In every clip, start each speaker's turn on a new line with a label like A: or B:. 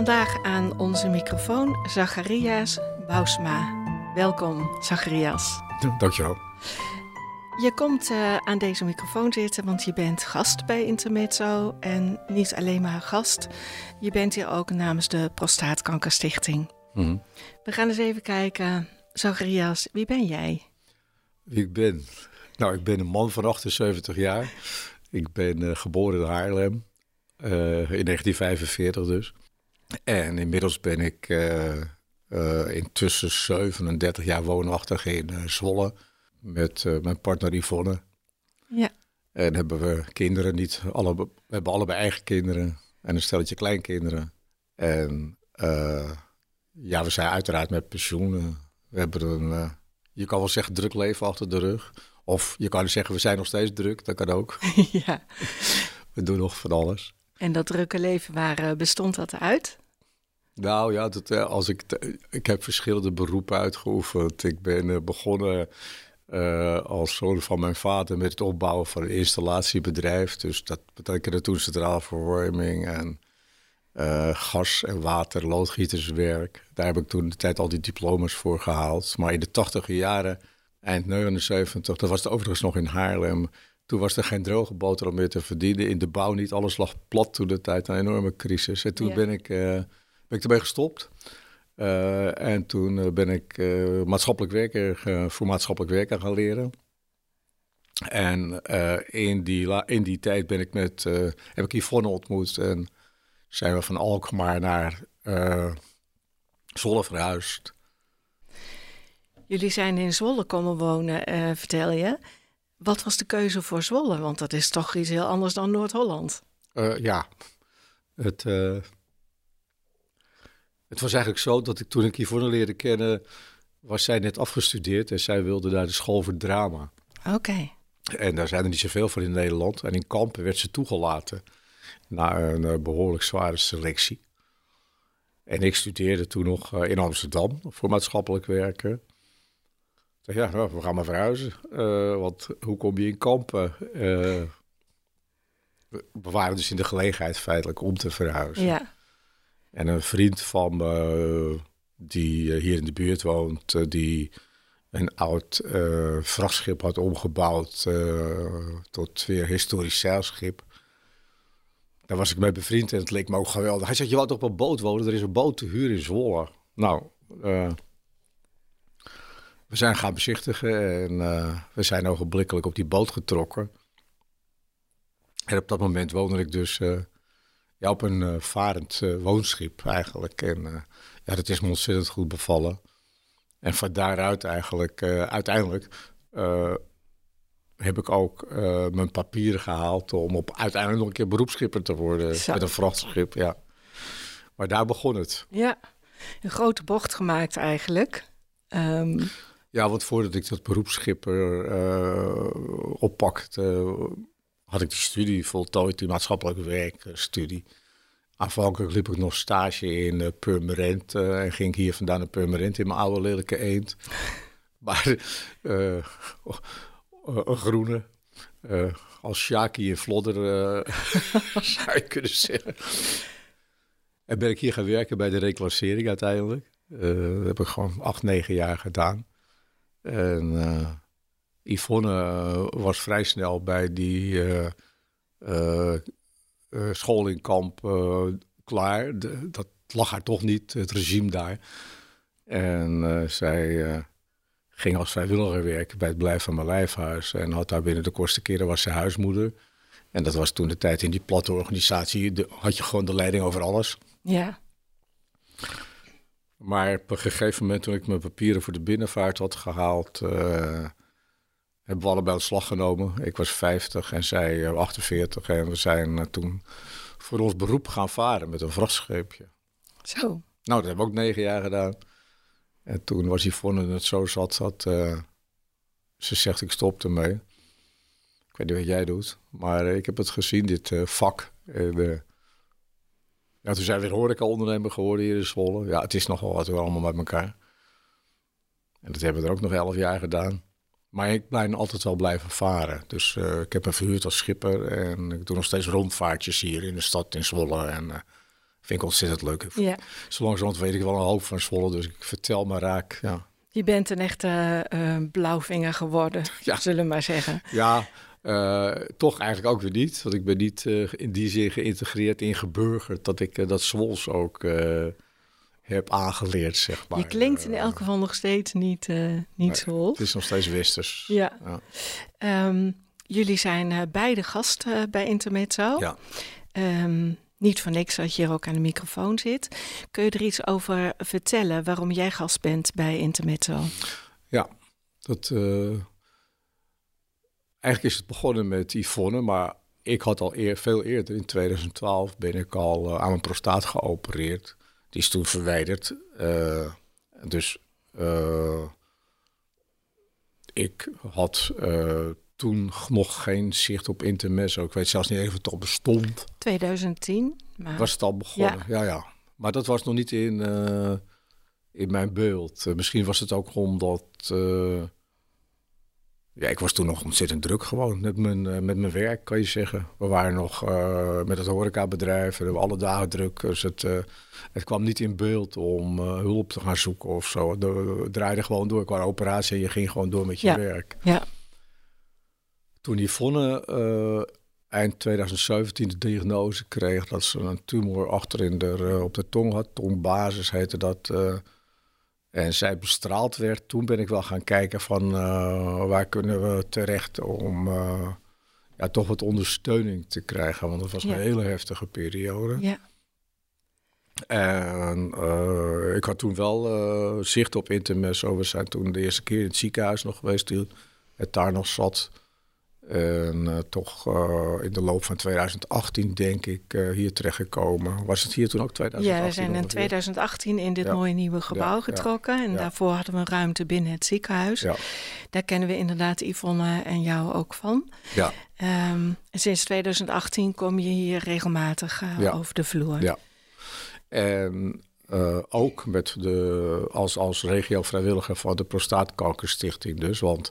A: Vandaag aan onze microfoon Zacharias Bousma. Welkom, Zacharias.
B: Dankjewel.
A: Je komt uh, aan deze microfoon zitten, want je bent gast bij Intermezzo. En niet alleen maar gast, je bent hier ook namens de Prostaatkankerstichting. Mm We gaan eens even kijken. Zacharias, wie ben jij?
B: Wie ik ben? Nou, ik ben een man van 78 jaar. Ik ben uh, geboren in Haarlem. Uh, in 1945 dus. En inmiddels ben ik uh, uh, intussen 37 jaar woonachtig in uh, Zwolle met mijn partner Yvonne.
A: Ja.
B: En hebben we kinderen, niet alle, we hebben allebei eigen kinderen en een stelletje kleinkinderen. En ja, we zijn uiteraard met pensioen. we hebben een, je kan wel zeggen, druk leven achter de rug. Of je kan zeggen, we zijn nog steeds druk, dat kan ook.
A: ja.
B: We doen nog van alles.
A: En dat drukke leven, waar bestond dat uit?
B: Nou ja, dat, als ik, ik heb verschillende beroepen uitgeoefend. Ik ben begonnen uh, als zoon van mijn vader met het opbouwen van een installatiebedrijf. Dus dat betekende toen centraal verwarming en gas- en water, loodgieterswerk. Daar heb ik toen de tijd al die diploma's voor gehaald. Maar in de tachtige jaren, eind 79, dat was het overigens nog in Haarlem... Toen was er geen droge boterham meer te verdienen. In de bouw niet. Alles lag plat toen de tijd. Een enorme crisis. En toen ja. ben ik... Uh, ben ik ermee gestopt. Uh, en toen uh, ben ik uh, maatschappelijk werker, voor maatschappelijk werken gaan leren. En in, die, in die tijd ben ik met, heb ik Yvonne ontmoet en zijn we van Alkmaar naar Zwolle verhuisd.
A: Jullie zijn in Zwolle komen wonen, vertel je. Wat was de keuze voor Zwolle? Want dat is toch iets heel anders dan Noord-Holland.
B: ja, het het was eigenlijk zo dat ik toen ik Yvonne leerde kennen, was zij net afgestudeerd en zij wilde naar de school voor drama.
A: Oké.
B: En daar zijn er niet zoveel van in Nederland. En in Kampen werd ze toegelaten na een uh, behoorlijk zware selectie. En ik studeerde toen nog in Amsterdam voor maatschappelijk werken. Zeg, ja, nou, we gaan maar verhuizen. Uh, want hoe kom je in Kampen? we waren dus in de gelegenheid feitelijk om te verhuizen.
A: Ja.
B: En een vriend van me, die hier in de buurt woont, die een oud uh, vrachtschip had omgebouwd tot weer historisch zeilschip. Daar was ik mee bevriend en het leek me ook geweldig. Hij zei, je wou toch op een boot wonen? Er is een boot te huur in Zwolle. Nou, we zijn gaan bezichtigen en we zijn ogenblikkelijk op die boot getrokken. En op dat moment woonde ik dus ja, op een uh, varend woonschip eigenlijk. En ja, dat is me ontzettend goed bevallen. En van daaruit eigenlijk, uiteindelijk heb ik ook mijn papieren gehaald om op uiteindelijk nog een keer beroepsschipper te worden Zo. met een vrachtschip. Ja. Maar daar begon het.
A: Ja, een grote bocht gemaakt eigenlijk. Um...
B: Ja, want voordat ik dat beroepsschipper oppakte, had ik die studie voltooid, die maatschappelijke werkstudie. Aanvankelijk liep ik nog stage in uh, Purmerend uh, en ging hier vandaan naar Purmerend in mijn oude lelijke eend. maar uh, een groene, als Shaki in Vlodder zou je kunnen zeggen. En ben ik hier gaan werken bij de reclassering uiteindelijk. dat heb ik gewoon acht, negen jaar gedaan. En Yvonne was vrij snel bij die uh, uh, school in kamp klaar. Dat lag haar toch niet, het regime daar. En zij ging als vrijwilliger werken bij het Blijf van mijn Lijfhuis. En had daar binnen de kortste keren was ze huismoeder. En dat was toen de tijd in die platte organisatie. Had je gewoon de leiding over alles.
A: Ja.
B: Maar op een gegeven moment, toen ik mijn papieren voor de binnenvaart had gehaald, hebben we allebei slag genomen. Ik was 50 en zij 48. En we zijn uh, toen voor ons beroep gaan varen met een vrachtscheepje.
A: Zo.
B: Nou, dat hebben we ook negen jaar gedaan. En toen was Yvonne het zo zat dat ze zegt ik stop ermee. Ik weet niet wat jij doet, maar ik heb het gezien, dit vak. En, ja, toen zijn we weer horeca-ondernemer geworden hier in Zwolle. Ja, het is nogal wat, we allemaal met elkaar. En dat hebben we er ook nog elf jaar gedaan. Maar ik ben altijd wel blijven varen. Dus uh, ik heb me verhuurd als schipper. En ik doe nog steeds rondvaartjes hier in de stad in Zwolle. En uh, vind ik ontzettend leuk. Ja. Zo weet ik wel een hoop van Zwolle. Dus ik vertel maar raak. Ja.
A: Je bent een echte uh, blauwvinger geworden, ja. zullen we maar zeggen.
B: Ja, toch eigenlijk ook weer niet. Want ik ben niet in die zin geïntegreerd, ingeburgerd. Dat ik dat Zwols ook heb aangeleerd, zeg maar.
A: Je klinkt in elk geval nog steeds niet, niet zo.
B: Het is nog steeds westers.
A: Ja. ja. Ehm, jullie zijn beide gast uh, bij Intermezzo.
B: Ja.
A: Um, niet voor niks dat je hier ook aan de microfoon zit. Kun je er iets over vertellen waarom jij gast bent bij Intermezzo?
B: Ja, dat... Eigenlijk is het begonnen met Yvonne, maar ik had al eer, veel eerder, in 2012, ben ik al aan mijn prostaat geopereerd. Die is toen verwijderd. Uh, dus uh, ik had toen nog geen zicht op intermezzo. Ik weet zelfs niet even of het al bestond.
A: 2010?
B: Maar... Was het al begonnen? Ja, ja. ja. Maar dat was nog niet in, in mijn beeld. misschien was het ook omdat ja, ik was toen nog ontzettend druk gewoon met mijn, uh, met mijn werk, kan je zeggen. We waren nog uh, met het horecabedrijf, we hebben alle dagen druk. Dus het, uh, het kwam niet in beeld om hulp te gaan zoeken of zo. We draaiden gewoon door qua operatie en je ging gewoon door met je werk.
A: Ja.
B: Toen Yvonne eind 2017 de diagnose kreeg dat ze een tumor achter in de, op de tong had, tongbasis heette dat en zij bestraald werd, toen ben ik wel gaan kijken van uh, waar kunnen we terecht om uh, ja, toch wat ondersteuning te krijgen. Want dat was een hele heftige periode.
A: Ja.
B: En uh, ik had toen wel zicht op intermesso. We zijn toen de eerste keer in het ziekenhuis nog geweest, die het daar nog zat. En uh, toch uh, in de loop van 2018, denk ik, uh, hier terechtgekomen. Was het hier toen ook 2018?
A: Ja, we zijn in 2018 in dit ja. mooie nieuwe gebouw ja, getrokken. Ja, en daarvoor hadden we een ruimte binnen het ziekenhuis. Daar kennen we inderdaad Yvonne en jou ook van.
B: Ja.
A: Um, sinds 2018 kom je hier regelmatig over de vloer.
B: Ja. En ook met de, als, als regio-vrijwilliger van de Prostaatkankerstichting dus. Want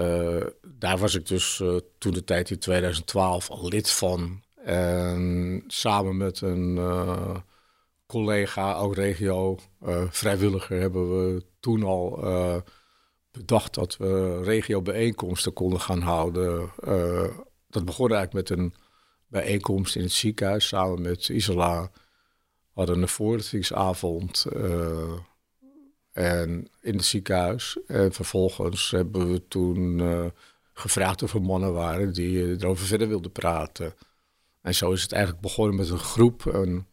B: uh, daar was ik dus uh, toen de tijd in 2012 al lid van. En samen met een uh, collega, ook regio vrijwilliger, hebben we toen al bedacht dat we regio bijeenkomsten konden gaan houden. dat begon eigenlijk met een bijeenkomst in het ziekenhuis samen met Isola. We hadden een voorlichtingsavond en in het ziekenhuis. En vervolgens hebben we toen uh, gevraagd of er mannen waren die uh, erover verder wilden praten. En zo is het eigenlijk begonnen met een groep. En,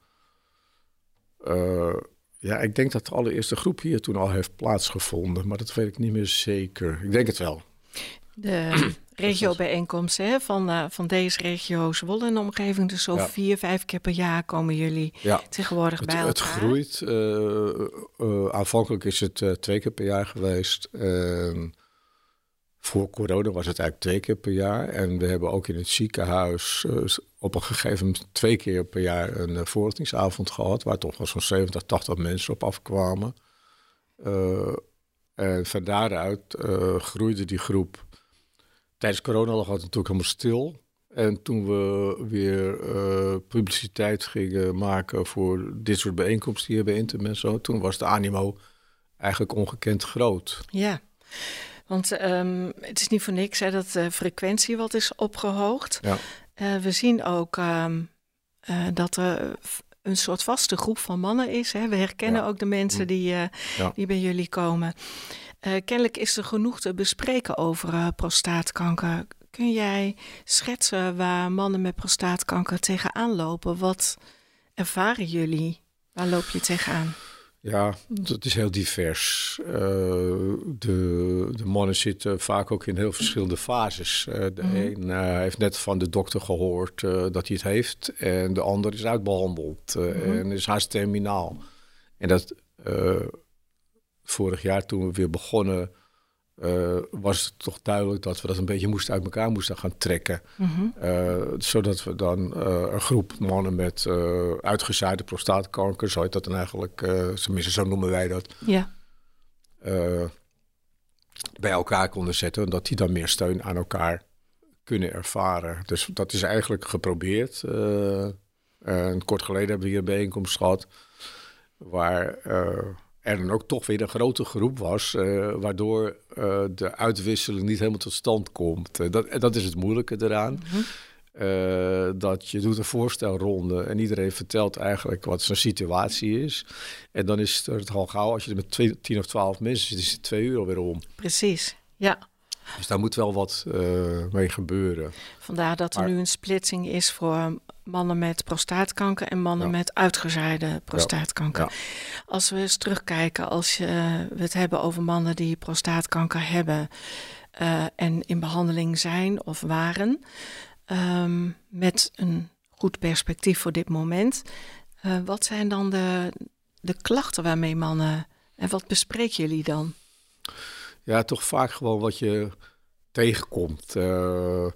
B: uh, ja, ik denk dat de allereerste groep hier toen al heeft plaatsgevonden, maar dat weet ik niet meer zeker. Ik denk het wel.
A: De regiobijeenkomsten van, uh, van deze regio Zwolle en omgeving. Dus zo vier, vijf keer per jaar komen jullie
B: ja.
A: tegenwoordig
B: het,
A: bij elkaar.
B: Het groeit. Uh, uh, aanvankelijk is het twee keer per jaar geweest. voor corona was het eigenlijk twee keer per jaar. En we hebben ook in het ziekenhuis op een gegeven moment twee keer per jaar een voorlichtingsavond gehad. Waar toch wel zo'n 70, 80 mensen op afkwamen. en van daaruit groeide die groep Tijdens corona lag het natuurlijk helemaal stil. En toen we weer uh, publiciteit gingen maken voor dit soort bijeenkomsten hier bij Internet en zo, toen was de animo eigenlijk ongekend groot.
A: Ja, want um, het is niet voor niks hè, dat de frequentie wat is opgehoogd.
B: Ja.
A: Uh, we zien ook um, uh, dat er een soort vaste groep van mannen is. Hè. We herkennen ja. ook de mensen mm. die, ja. die bij jullie komen. Uh, kennelijk is er genoeg te bespreken over uh, prostaatkanker. Kun jij schetsen waar mannen met prostaatkanker tegenaan lopen? Wat ervaren jullie? Waar loop je tegenaan?
B: Ja, dat is heel divers. Uh, de, de, mannen zitten vaak ook in heel verschillende fases. Uh, de mm -hmm. een heeft net van de dokter gehoord dat hij het heeft, en de ander is uitbehandeld mm -hmm. en is haast terminaal. En dat vorig jaar toen we weer begonnen, uh, was het toch duidelijk dat we dat een beetje moesten uit elkaar moesten gaan trekken. Mm zodat we dan een groep mannen met uitgezaaide prostaatkanker, zo heet dat dan eigenlijk, tenminste zo noemen wij dat. Ja. bij elkaar konden zetten, dat die dan meer steun aan elkaar kunnen ervaren. Dus dat is eigenlijk geprobeerd. en kort geleden hebben we hier een bijeenkomst gehad waar er dan ook toch weer een grote groep was, uh, waardoor uh, de uitwisseling niet helemaal tot stand komt. Uh, dat, dat is het moeilijke eraan. Mm dat je doet een voorstelronde en iedereen vertelt eigenlijk wat zijn situatie is. En dan is het al gauw, als je er met twee, tien of twaalf mensen zit, is het twee uur alweer om.
A: Precies, ja.
B: Dus daar moet wel wat mee gebeuren.
A: Vandaar dat er nu een splitsing is voor mannen met prostaatkanker en mannen met uitgezaaide prostaatkanker. Als we eens terugkijken, als je, we het hebben over mannen die prostaatkanker hebben uh, en in behandeling zijn of waren, um, met een goed perspectief voor dit moment. Uh, wat zijn dan de, de klachten waarmee mannen en wat bespreken jullie dan?
B: Ja, toch vaak gewoon wat je tegenkomt. Uh,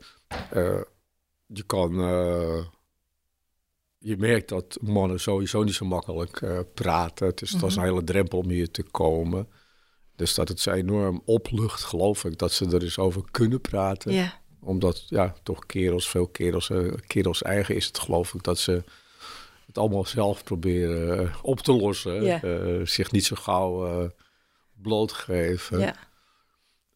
B: je kan je merkt dat mannen sowieso niet zo makkelijk praten. Het is, mm is een hele drempel om hier te komen. Dus dat het ze enorm oplucht, geloof ik, dat ze er eens over kunnen praten. Yeah. Omdat, ja, toch kerels, veel kerels, kerels eigen is het, geloof ik, dat ze het allemaal zelf proberen op te lossen. Yeah. zich niet zo gauw blootgeven. Yeah.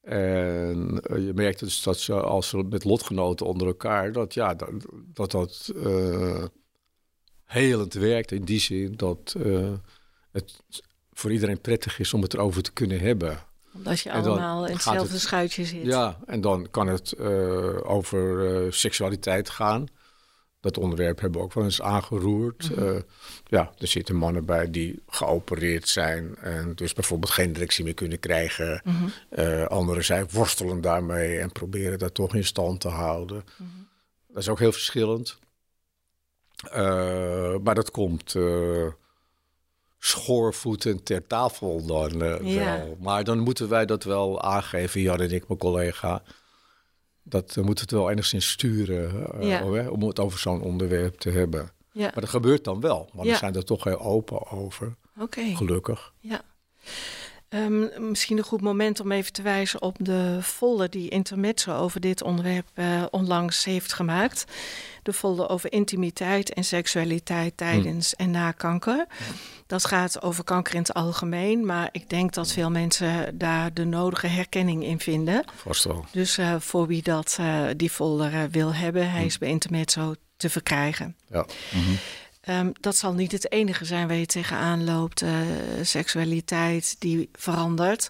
B: En je merkt dus dat ze, als ze met lotgenoten onder elkaar, dat ja, dat dat. dat helend werkt. In die zin dat uh, het voor iedereen prettig is om het erover te kunnen hebben.
A: Omdat je allemaal in hetzelfde schuitje zit.
B: Ja, en dan kan het uh, over seksualiteit gaan. Dat onderwerp hebben we ook wel eens aangeroerd. Mm -hmm. ja, er zitten mannen bij die geopereerd zijn en dus bijvoorbeeld geen directie meer kunnen krijgen. Mm -hmm. anderen zijn worstelen daarmee en proberen dat toch in stand te houden. Mm -hmm. Dat is ook heel verschillend. Uh, maar dat komt schoorvoetend ter tafel dan wel. Maar dan moeten wij dat wel aangeven, Jan en ik, mijn collega. Dat moeten we het wel enigszins sturen ja. om het over zo'n onderwerp te hebben. Ja. Maar dat gebeurt dan wel. Maar we zijn er toch heel open over. Okay. Gelukkig.
A: Ja. Um, misschien een goed moment om even te wijzen op de folder die Intermezzo over dit onderwerp uh, onlangs heeft gemaakt. De folder over intimiteit en seksualiteit tijdens hm. en na kanker. Dat gaat over kanker in het algemeen, maar ik denk dat veel mensen daar de nodige herkenning in vinden.
B: Vast wel.
A: Dus uh, voor wie dat, uh, die folder wil hebben, hij hm. is bij Intermezzo te verkrijgen. Ja. Mm -hmm. Um, dat zal niet het enige zijn waar je tegenaan loopt. Uh, seksualiteit die verandert.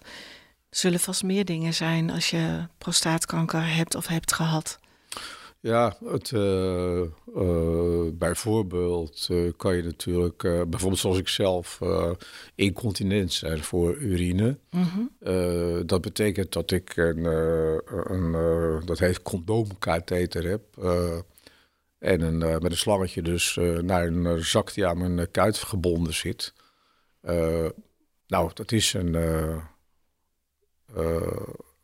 A: Er zullen vast meer dingen zijn als je prostaatkanker hebt of hebt gehad.
B: Ja, het, uh, uh, bijvoorbeeld kan je natuurlijk, bijvoorbeeld zoals ik zelf, incontinent zijn voor urine. Mm -hmm. dat betekent dat ik een, een dat heet condoomkatheter heb. En een, uh, met een slangetje dus uh, naar een uh, zak die aan mijn kuit gebonden zit. nou, dat is een,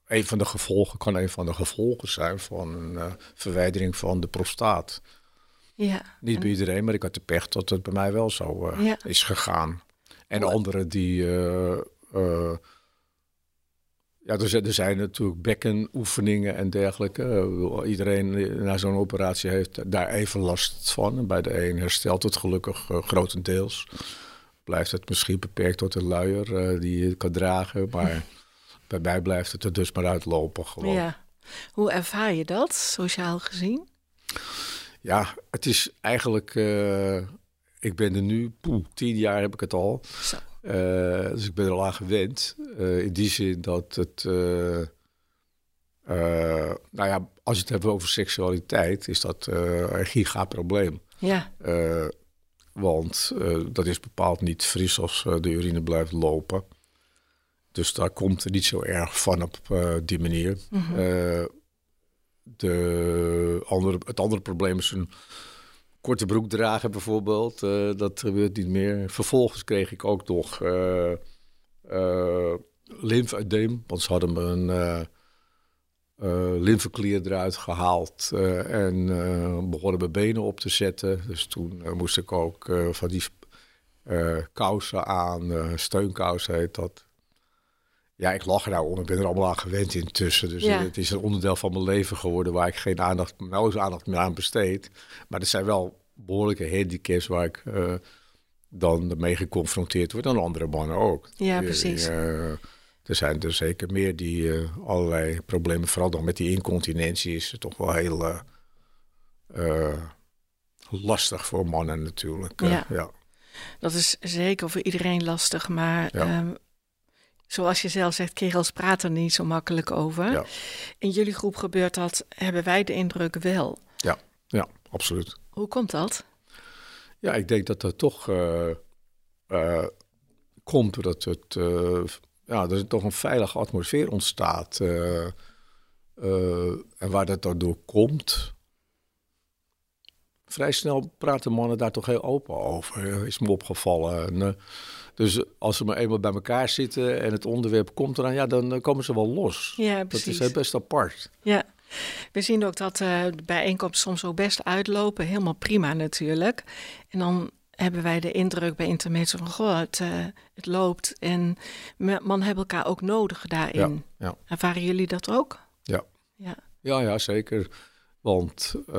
B: een van de gevolgen, kan een van de gevolgen zijn van een verwijdering van de prostaat. Ja, Niet bij iedereen, maar ik had de pech dat het bij mij wel zo ja. is gegaan. En anderen die ja, er zijn, er zijn natuurlijk bekkenoefeningen en dergelijke. Uh, iedereen na zo'n operatie heeft daar even last van. En bij de een herstelt het gelukkig uh, grotendeels. Blijft het misschien beperkt tot een luier uh, die je kan dragen. Maar bij mij blijft het er dus maar uitlopen gewoon. Ja.
A: Hoe ervaar je dat, sociaal gezien?
B: Ja, het is eigenlijk... ik ben er nu, poeh, tien jaar heb ik het al. Zo. Uh, dus ik ben er al aan gewend. Uh, in die zin dat het. Uh, nou ja, als je het hebt over seksualiteit, is dat een gigaprobleem. Ja. want dat is bepaald niet fris als de urine blijft lopen. Dus daar komt er niet zo erg van op die manier. Mm -hmm. de andere, het andere probleem is een korte broek dragen bijvoorbeeld. Uh, dat gebeurt niet meer. Vervolgens kreeg ik ook nog uh, uh, lymfedeem, want ze hadden me een uh, lymfeklier eruit gehaald en begonnen mijn benen op te zetten. Dus toen moest ik ook van die kousen aan, steunkousen heet dat. Ja, ik lach er nou om. Ik ben er allemaal aan gewend intussen. Dus het is een onderdeel van mijn leven geworden waar ik geen aandacht, nauwelijks aandacht meer aan besteed. Maar er zijn wel behoorlijke handicaps waar ik uh, dan mee geconfronteerd word. En andere mannen ook.
A: Ja, precies.
B: Uh, er zijn er zeker meer die uh, allerlei problemen, vooral dan met die incontinentie, is het toch wel heel lastig voor mannen natuurlijk. Ja. ja.
A: Dat is zeker voor iedereen lastig, maar ja. um, zoals je zelf zegt, kerels praten er niet zo makkelijk over. Ja. In jullie groep gebeurt dat, hebben wij de indruk wel.
B: Ja, ja, absoluut.
A: Hoe komt dat?
B: Ja, ik denk dat er toch uh, uh, komt doordat het, uh, ja, er toch een veilige atmosfeer ontstaat. en waar dat door komt, vrij snel praten mannen daar toch heel open over, is me opgevallen. En, dus als ze maar eenmaal bij elkaar zitten en het onderwerp komt eraan, ja, dan komen ze wel los.
A: Ja, precies.
B: Dat is best apart.
A: Ja. We zien ook dat uh, de bijeenkomsten soms ook best uitlopen. Helemaal prima natuurlijk. En dan hebben wij de indruk bij intermezzo van... goh, het, uh, het loopt en man hebben elkaar ook nodig daarin. Ja, ja. Ervaren jullie dat ook?
B: Ja. Ja, ja, ja zeker. Want uh,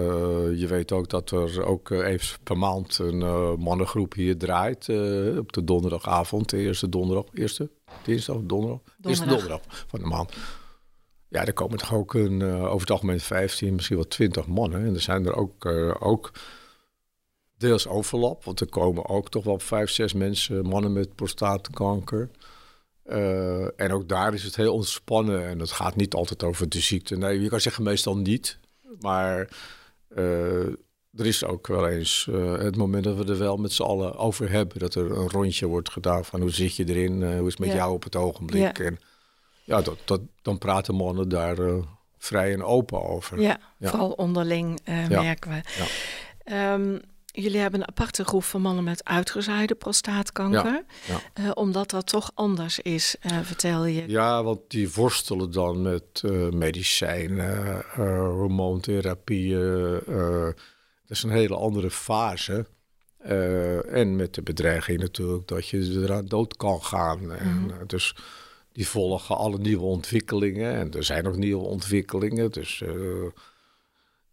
B: je weet ook dat er ook even per maand een uh, mannengroep hier draait. Uh, op de donderdagavond, de eerste donderdag. Eerste? Dinsdag, donderdag? donderdag. Eerste donderdag van de maand. Ja, er komen toch ook een, over het algemeen 15, misschien wel 20 mannen. En er zijn er ook, ook deels overlap. Want er komen ook toch wel vijf, zes mensen, mannen met prostaatkanker. en ook daar is het heel ontspannen. En het gaat niet altijd over de ziekte. Nee, je kan zeggen meestal niet. Maar uh, er is ook wel eens uh, het moment dat we er wel met z'n allen over hebben. Dat er een rondje wordt gedaan van hoe zit je erin, uh, hoe is het met ja. jou op het ogenblik. Ja. En ja, dat, dat, dan praten mannen daar vrij en open over.
A: Ja, vooral onderling merken we. Um, Jullie hebben een aparte groep van mannen met uitgezaaide prostaatkanker. Ja, uh, omdat dat toch anders is, uh, vertel je.
B: Ja, want die worstelen dan met uh, medicijnen, hormoontherapieën. dat is een hele andere fase. en met de bedreiging natuurlijk dat je eraan dood kan gaan. Mm. En, mhm. dus die volgen alle nieuwe ontwikkelingen. En er zijn nog nieuwe ontwikkelingen. Dus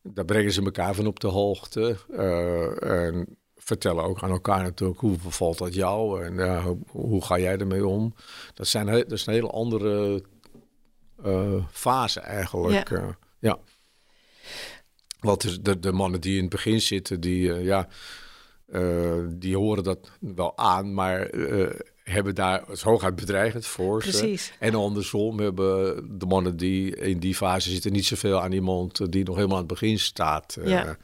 B: daar brengen ze elkaar van op de hoogte. Uh, en vertellen ook aan elkaar natuurlijk hoe bevalt dat jou en uh, hoe, ga jij ermee om. Dat, zijn, dat is een hele andere uh, fase eigenlijk. Ja. ja. Want de, de mannen die in het begin zitten, die, ja, die horen dat wel aan, maar hebben daar het hooguit bedreigend voor Precies. En andersom hebben de mannen die in die fase zitten niet zoveel aan iemand die nog helemaal aan het begin staat.
A: Eh. Ja.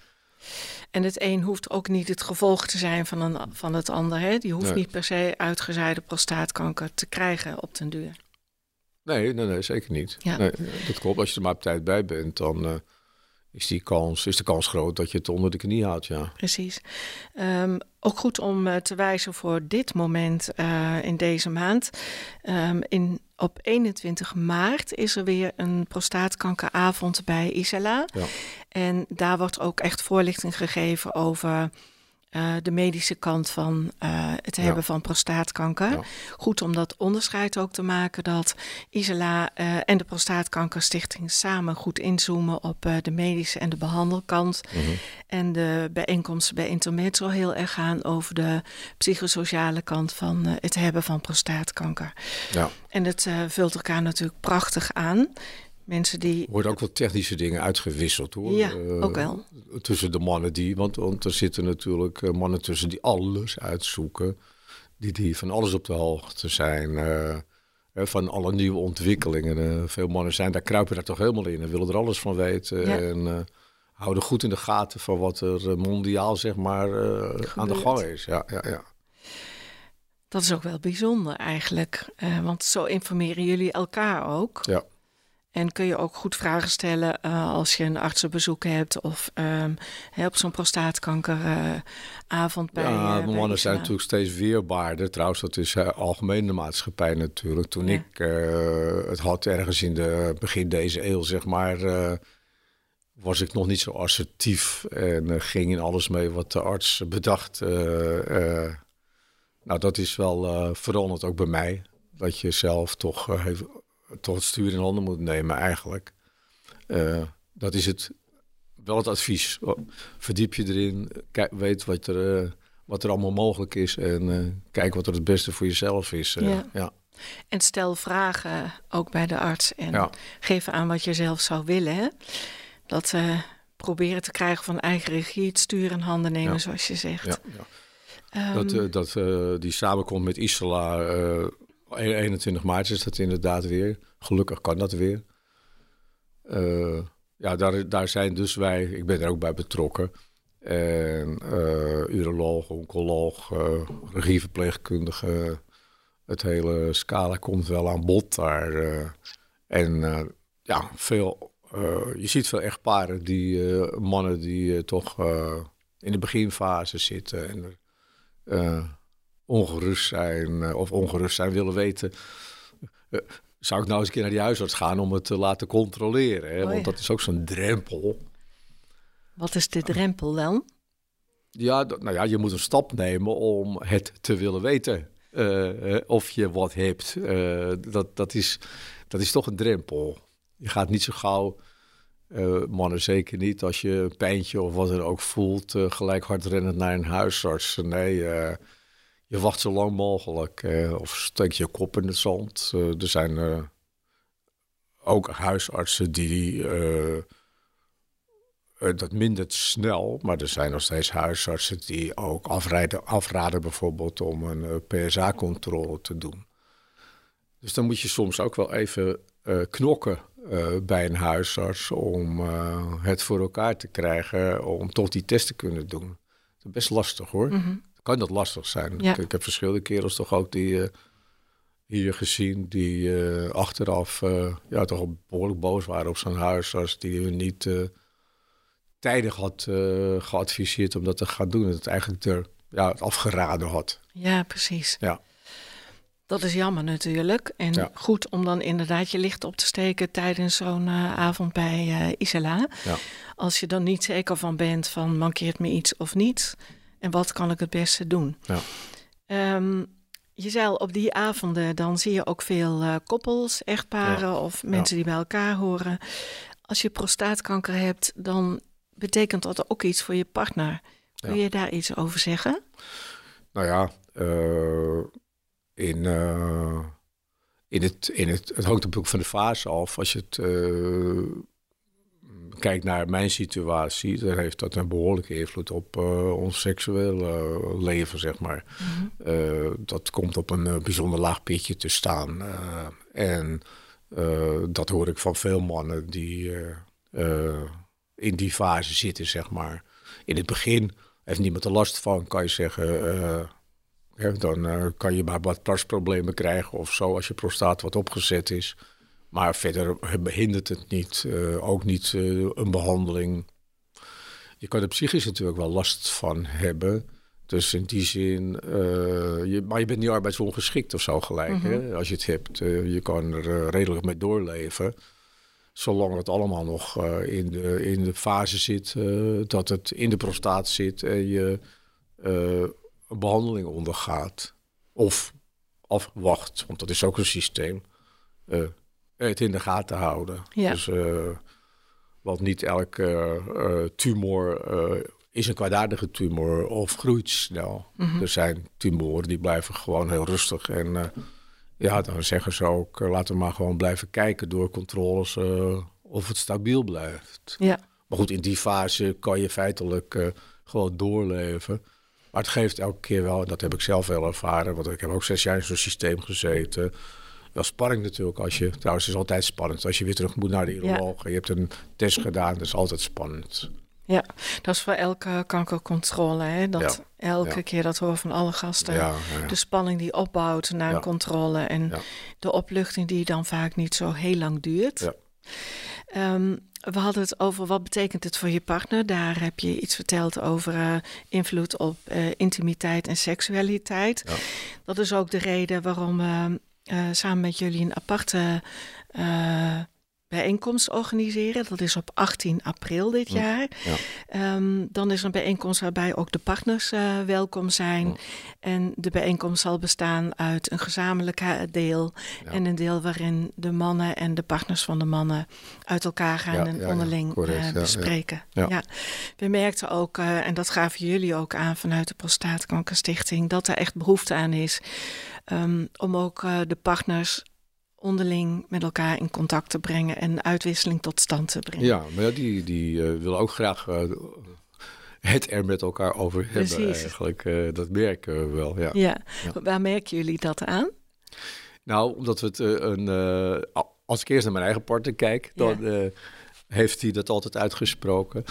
A: En het een hoeft ook niet het gevolg te zijn van, een, van het ander. Hè? Die hoeft niet per se uitgezaaide prostaatkanker te krijgen op den duur.
B: Nee, nee, nee zeker niet. Ja. Nee, dat klopt. Als je er maar op tijd bij bent, dan... Uh, is, die kans, is de kans groot dat je het onder de knie houdt, ja.
A: Precies. Um, ook goed om uh, te wijzen voor dit moment uh, in deze maand. Um, in, op 21 maart is er weer een prostaatkankeravond bij Isela. Ja. En daar wordt ook echt voorlichting gegeven over uh, de medische kant van uh, het hebben van prostaatkanker. Ja. Goed om dat onderscheid ook te maken dat Isela uh, en de Prostaatkankerstichting samen goed inzoomen op de medische en de behandelkant. Mm -hmm. En de bijeenkomsten bij Intermetro heel erg gaan over de psychosociale kant van het hebben van prostaatkanker. Ja. En het vult elkaar natuurlijk prachtig aan. Mensen die.
B: Er worden ook wel technische dingen uitgewisseld hoor.
A: Ja, uh, ook wel.
B: Tussen de mannen die. Want, want er zitten natuurlijk uh, mannen tussen die alles uitzoeken. Die, die van alles op de hoogte zijn. Uh, van alle nieuwe ontwikkelingen. veel mannen zijn daar, kruipen daar toch helemaal in en willen er alles van weten. Ja. En houden goed in de gaten van wat er mondiaal zeg maar aan de gang is. Ja, ja, ja.
A: Dat is ook wel bijzonder eigenlijk. want zo informeren jullie elkaar ook.
B: Ja.
A: En kun je ook goed vragen stellen uh, als je een artsenbezoek hebt of um, op zo'n prostaatkankeravond bij.
B: Ja,
A: uh,
B: mannen zijn natuurlijk steeds weerbaarder. Trouwens, dat is algemeen de maatschappij natuurlijk. Toen ja. ik het had ergens in de begin deze eeuw, zeg maar, was ik nog niet zo assertief en ging in alles mee wat de arts bedacht. nou, dat is wel veranderd ook bij mij. Dat je zelf toch heeft toch het stuur in handen moet nemen eigenlijk. Uh, dat is het, wel het advies. Verdiep je erin, kijk, weet wat er, uh, wat er allemaal mogelijk is en uh, kijk wat er het beste voor jezelf is. Ja. ja.
A: En stel vragen ook bij de arts en ja. geef aan wat je zelf zou willen. Hè? Dat proberen te krijgen van eigen regie, het stuur in handen nemen, ja. zoals je zegt. Ja,
B: um, dat dat die samenkomt met Isla 21 maart is dat inderdaad weer. Gelukkig kan dat weer. Uh, ja, daar, daar zijn dus wij, ik ben er ook bij betrokken. En uh, uroloog, oncoloog, uh, regieverpleegkundige. Het hele scala komt wel aan bod daar. en ja, veel, je ziet veel echtparen, die mannen die toch in de beginfase zitten. En ongerust zijn uh, of ongerust zijn willen weten. Uh, zou ik nou eens een keer naar die huisarts gaan om het te laten controleren? Hè? Oh, Want dat is ook zo'n drempel.
A: Wat is de drempel dan?
B: Ja, nou ja, je moet een stap nemen om het te willen weten. Uh, of je wat hebt. dat, dat, is, dat is toch een drempel. Je gaat niet zo gauw, mannen zeker niet, als je een pijntje of wat dan ook voelt, gelijk hard rennen naar een huisarts. Nee, je wacht zo lang mogelijk. Eh, of steek je kop in het zand. Uh, er zijn uh, ook huisartsen die dat mindert snel. Maar er zijn nog steeds huisartsen die ook afrijden, afraden bijvoorbeeld om een PSA-controle te doen. Dus dan moet je soms ook wel even knokken bij een huisarts om het voor elkaar te krijgen om toch die test te kunnen doen. Dat is best lastig hoor. -hmm kan dat lastig zijn. Ja. Ik, ik, heb verschillende kerels toch ook die uh, hier gezien die uh, achteraf uh, ja, toch behoorlijk boos waren op zijn huisarts die hun niet tijdig had geadviseerd om dat te gaan doen. Dat het eigenlijk er ja, afgeraden had.
A: Ja, precies. Ja. Dat is jammer natuurlijk. En ja. goed om dan inderdaad je licht op te steken tijdens zo'n avond bij Isela. Ja. Als je dan niet zeker van bent van mankeert me iets of niet en wat kan ik het beste doen? Ja. Um, je zei op die avonden dan zie je ook veel uh, koppels, echtparen ja. of mensen ja. die bij elkaar horen. Als je prostaatkanker hebt, dan betekent dat ook iets voor je partner. Kun je daar iets over zeggen?
B: Nou ja, uh, in, uh, in, het, in het, het hangt natuurlijk van de fase af. Als je het kijk naar mijn situatie, dan heeft dat een behoorlijke invloed op uh, ons seksuele leven, zeg maar. Mm -hmm. uh, dat komt op een bijzonder laag pitje te staan. en dat hoor ik van veel mannen die in die fase zitten, zeg maar. In het begin heeft niemand er last van, kan je zeggen. Ja, dan kan je maar wat plasproblemen krijgen of zo als je prostaat wat opgezet is. Maar verder behindert het niet. Uh, ook niet uh, een behandeling. Je kan er psychisch natuurlijk wel last van hebben. Dus in die zin, uh, je, maar je bent niet arbeidsongeschikt of zo gelijk. Mm -hmm. hè? Als je het hebt, je kan er redelijk mee doorleven. Zolang het allemaal nog in, de, in de fase zit dat het in de prostaat zit en je een behandeling ondergaat. Of afwacht, want dat is ook een systeem het in de gaten houden. Ja. Dus, uh, want niet elke uh, tumor uh, is een kwaadaardige tumor of groeit snel. Mm -hmm. Er zijn tumoren die blijven gewoon heel rustig. En ja, dan zeggen ze ook, laten we maar gewoon blijven kijken door controles of het stabiel blijft. Ja. Maar goed, in die fase kan je feitelijk gewoon doorleven. Maar het geeft elke keer wel, en dat heb ik zelf wel ervaren, want ik heb ook zes jaar in zo'n systeem gezeten wel spanning natuurlijk. Als je, trouwens, het is altijd spannend. Als je weer terug moet naar de uroloog ja. je hebt een test gedaan, dat is altijd spannend.
A: Ja, dat is voor elke kankercontrole. Hè? Dat elke keer dat horen van alle gasten. De spanning die opbouwt naar een controle en de opluchting die dan vaak niet zo heel lang duurt. Ehm, we hadden het over wat betekent het voor je partner. Daar heb je iets verteld over uh, invloed op uh, intimiteit en seksualiteit. Dat is ook de reden waarom uh, samen met jullie een aparte bijeenkomst organiseren. Dat is op 18 april dit jaar. Ja. Um, dan is er een bijeenkomst waarbij ook de partners uh, welkom zijn. Ja. En de bijeenkomst zal bestaan uit een gezamenlijk deel en een deel waarin de mannen en de partners van de mannen uit elkaar gaan en onderling uh, bespreken. Ja, We merkten ook, uh, en dat gaven jullie ook aan vanuit de Prostaatkankerstichting, dat er echt behoefte aan is um, om ook de partners onderling met elkaar in contact te brengen en uitwisseling tot stand te brengen.
B: Ja, maar die, die uh, willen ook graag uh, het er met elkaar over Precies. hebben eigenlijk. Uh, dat merken we wel, ja.
A: ja. ja. Waar merken jullie dat aan?
B: Nou, omdat we het een... als ik eerst naar mijn eigen partner kijk, dan ja. heeft hij dat altijd uitgesproken.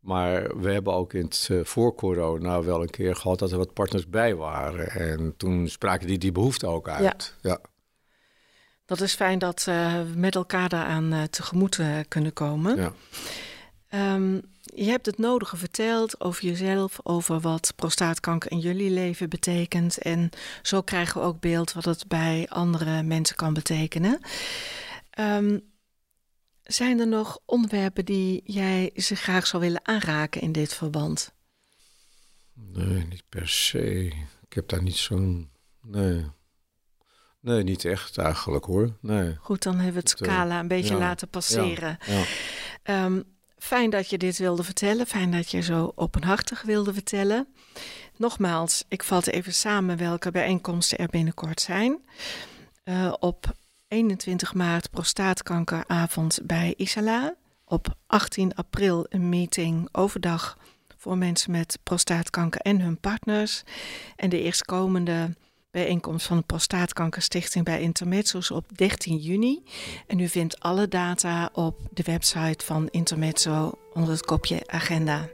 B: Maar we hebben ook in het voor corona wel een keer gehad dat er wat partners bij waren. En toen spraken die die behoefte ook uit. ja. ja.
A: Dat is fijn dat uh, we met elkaar daaraan uh, tegemoet uh, kunnen komen. Ja. Um, je hebt het nodige verteld over jezelf, over wat prostaatkanker in jullie leven betekent. En zo krijgen we ook beeld wat het bij andere mensen kan betekenen. Um, zijn er nog onderwerpen die jij ze graag zou willen aanraken in dit verband?
B: Nee, niet per se. Ik heb daar niet zo'n. Nee. Nee, niet echt eigenlijk hoor. Nee.
A: Goed, dan hebben we het scala een beetje laten passeren. Ja, ja. Um, fijn dat je dit wilde vertellen. Fijn dat je zo openhartig wilde vertellen. Nogmaals, ik vat even samen welke bijeenkomsten er binnenkort zijn. Uh, op 21 maart prostaatkankeravond bij Isala. Op 18 april een meeting overdag voor mensen met prostaatkanker en hun partners. En de eerstkomende bijeenkomst van de Prostaatkankerstichting bij Intermezzo's op 13 juni. En u vindt alle data op de website van Intermezzo onder het kopje agenda.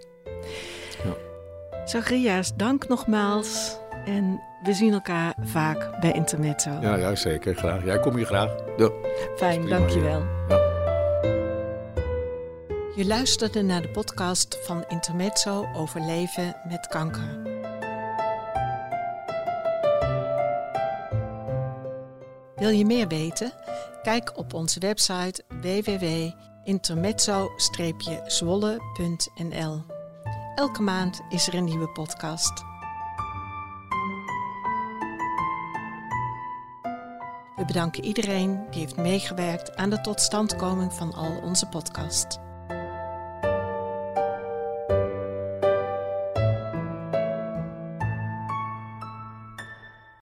A: Ja. Dank nogmaals. En we zien elkaar vaak bij Intermezzo.
B: Ja, ja zeker. Graag. Jij kom hier graag. Ja.
A: Fijn, dankjewel. Ja. Je luisterde naar de podcast van Intermezzo over leven met kanker. Wil je meer weten? Kijk op onze website www.intermezzo-zwolle.nl. Elke maand is er een nieuwe podcast. We bedanken iedereen die heeft meegewerkt aan de totstandkoming van al onze podcasts.